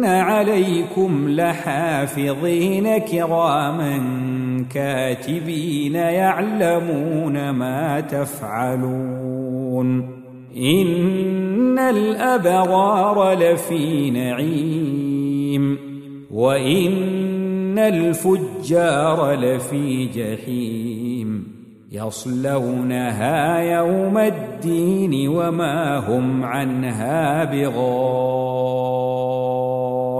وان عليكم لحافظين كراما كاتبين يعلمون ما تفعلون ان الابرار لفي نعيم وان الفجار لفي جحيم يصلونها يوم الدين وما هم عنها